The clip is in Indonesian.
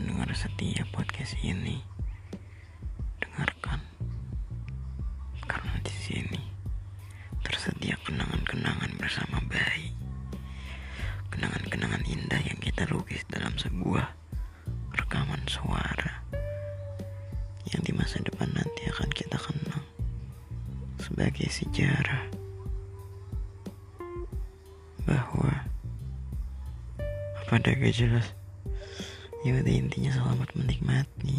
pendengar setia podcast ini. Dengarkan. Karena di sini tersedia kenangan-kenangan bersama bayi. Kenangan-kenangan indah yang kita lukis dalam sebuah rekaman suara yang di masa depan nanti akan kita kenang sebagai sejarah bahwa apa ada gak jelas. Ya udah intinya selamat menikmati